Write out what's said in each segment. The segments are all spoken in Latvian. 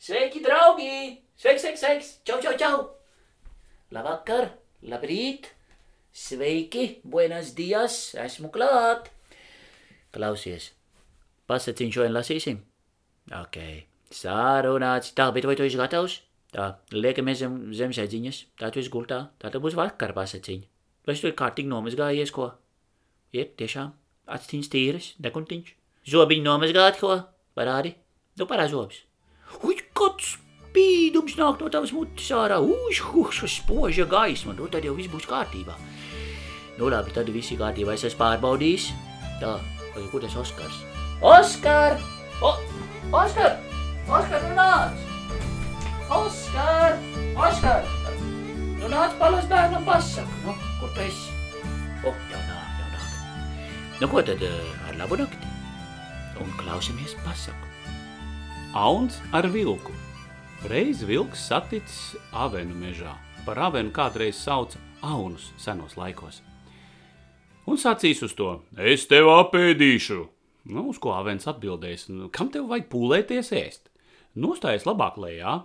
Sveiki, draugi! Sveiks, sveiks, sveiks! Čau, čau, čau! Labvakar, labrīt! Sveiki, buenas dias, esmu klāt! Klausies, pasaciņš šodien lasīsim? Ok, sārunāts. Tā, bet vai tu esi gatavs? Tā, liekamies zem, zem sēdziņas, tā tu esi gultā, tā tad būs vakar pasaciņa. Vai tu ir kārtīgi nomazgājies, ko? Ir, tiešām, astiņas tīras, dekuntiņš. Zobiņi nomazgāt, ko? Parādi, nu parādi zobus. Uj, kāds spīdums nāk no tavas mutes ārā, uj, uj, spoža gaisma, nu tad jau viss būs kārtībā. Nu labi, tad viss ir kārtībā, es esmu pārbaudījis. Tā, vai kur tas Oskars? Oskar! O, Oskar! Oskar, nu nāc! Oskar! Oskar! Nu nāc palas bērnam pasaku, nu, kur tu esi? O, jau nāk, jau nāk. Nu ko tad, eh, ar labu nakti? Un klausamies pasaku. Auns ar vilku. Reiz vilks saticis avenu mežā. Par avenu kādreiz sauca aunus senos laikos. Un sacīs uz to: Es tevi apēdīšu! Nu, uz ko avens atbildēs: "Nu, Kam tev vajag pūlēties ēst? Nostājies labāk lejā,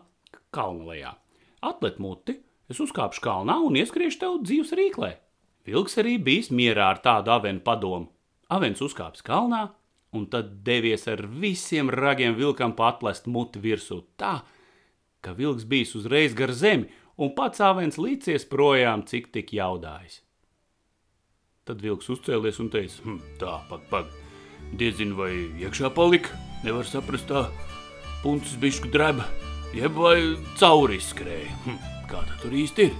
kalna lejā. Atlet muti, es uzkāpšu kalnā un ieskriešu tev dzīves rīklē. Vilks arī bijis mierā ar tādu avenu padomu. Avens uzkāps kalnā, un tad devies ar visiem ragiem vilkam patlest muti virsū tā, ka vilks bijis uzreiz gar zemi, un pats avens līdzies projām, cik tik jaudājis. Tad vilks uzcēlies un teica: hm, Tā, pag, pag, diezinu, vai iekšā palika, nevar saprast, tā puncis bišku dreba, jeb vai cauri izskrēja. Hm, kā tā tur īsti ir?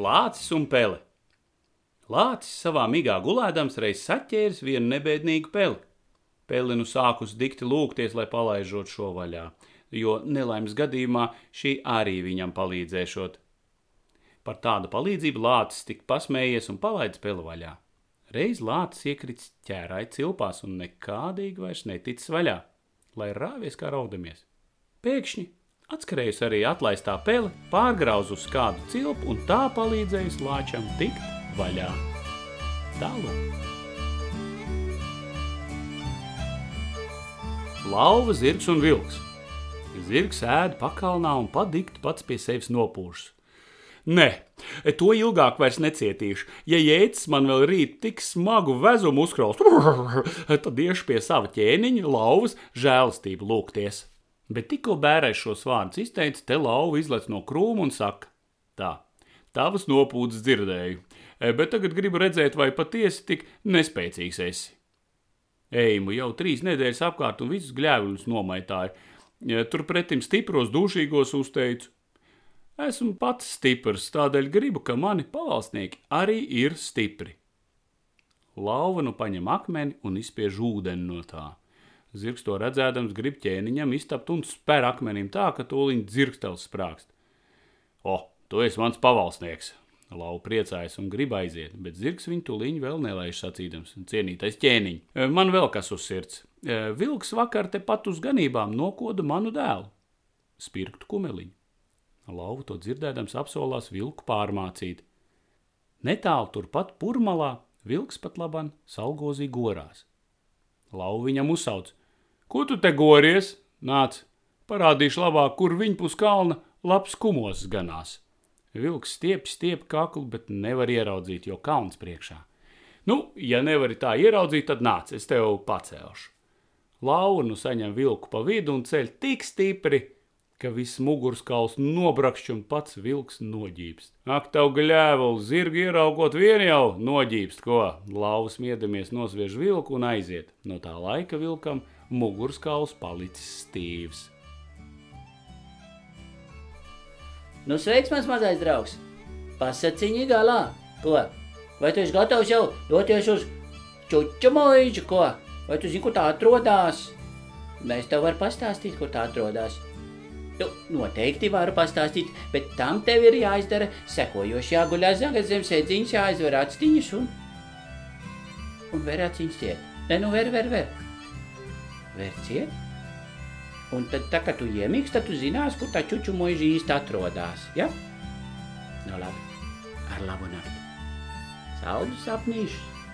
Lācis un pele. Lācis savā migā gulēdams reiz saķēris vienu nebēdīgu peli. Peli nu sākus dikti lūgties, lai palaižot šo vaļā, jo nelaimes gadījumā šī arī viņam palīdzēšot. Par tādu palīdzību lācis tik pasmējies un palaidis peli vaļā. Reiz lācis iekrits ķērāja cilpās un nekādīgi vairs neticis vaļā, lai rāvies kā raudamies. Pēkšņi atskrējusi arī atlaistā pele, pārgrauzu uz kādu cilpu un tā palīdzējusi lāčam tikt vaļā. Tālāk. Lauva, zirgs un vilks. Zirgs ēd pakalnā un padikti pats pie sevis nopūšas. Nē, to ilgāk vairs necietīšu. Ja jēdzis man vēl rīt tik smagu vezumu uzkraust, tad iešu pie sava ķēniņa, lauvas, žēlastību lūgties. Bet tikko bērēs šos vārdus izteica, te lauva izlec no krūma un saka: Tā, tavas nopūtas dzirdēju, e, bet tagad gribu redzēt, vai patiesi tik nespēcīgs esi. Eimu jau trīs nedēļas apkārt un visus gļēvuļus nomaitāju. E, Turpretim stipros dušīgos uzteicu. Esmu pats stiprs, tādēļ gribu, ka mani pavalsnieki arī ir stipri. Lauva nu paņem akmeni un izspiež ūdeni no tā. Zirgs to redzēdams, grib ķēniņam iztapt un spēr akmenim tā, ka tūlīt dzirkstels sprākst. O, tu esi mans pavalsnieks! Lauva priecājas un grib aiziet, bet zirgs viņu tuliņu vēl nelaiž sacīdams: Cienītais ķēniņ, e, man vēl kas uz sirds. E, Vilks vakar tepat uz ganībām nokoda manu dēlu, spirktu kumeliņu. Lauva to dzirdēdams apsolās vilku pārmācīt. Netālu turpat purmalā vilks pat laban salgozī gorās. Lauva viņam uzsauc: Ko tu te gories? Nāc, parādīšu labāk, kur viņa pus kalna labs kumos ganās. Vilks stiep, stiep kaklu, bet nevar ieraudzīt, jo kalns priekšā. Nu, ja nevari tā ieraudzīt, tad nāc, es tev pacelšu. Lauva nu saņem vilku pa vidu un ceļ tik stipri, ka viss mugurskauls nobrakšķi un pats vilks noģībst. Ak, tev gļēvuli, zirgi ieraugot vien jau noģībst, ko? Lauvas miedamies nosviež vilku un aiziet. No tā laika vilkam mugurskauls palicis stīvs. Nu, sveiks, mans mazais draugs! Pasaciņi galā! Ko? Vai tu esi gatavs jau doties uz čuču mūžu, ko? Vai tu zini, kur tā atrodas? Mēs tev varam pastāstīt, kur tā atrodas. Nu, noteikti varu pastāstīt, bet tam tev ir jāizdara sekojoši jāguļās zagad zem sēdziņas, jāizver actiņas un... Un ver aciņas ciet. Nē, nu ver, ver, ver. Ver ciet. Un tad, tā kā tu iemīgs, tad tu zinās, kur tā čuču mūža īsti atrodas, ja? Nu labi, ar labu nakti. Saldus sapnīšus.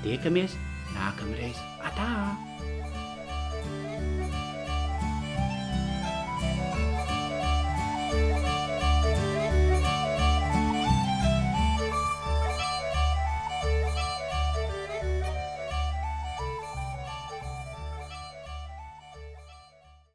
Tiekamies nākamreiz. Atā!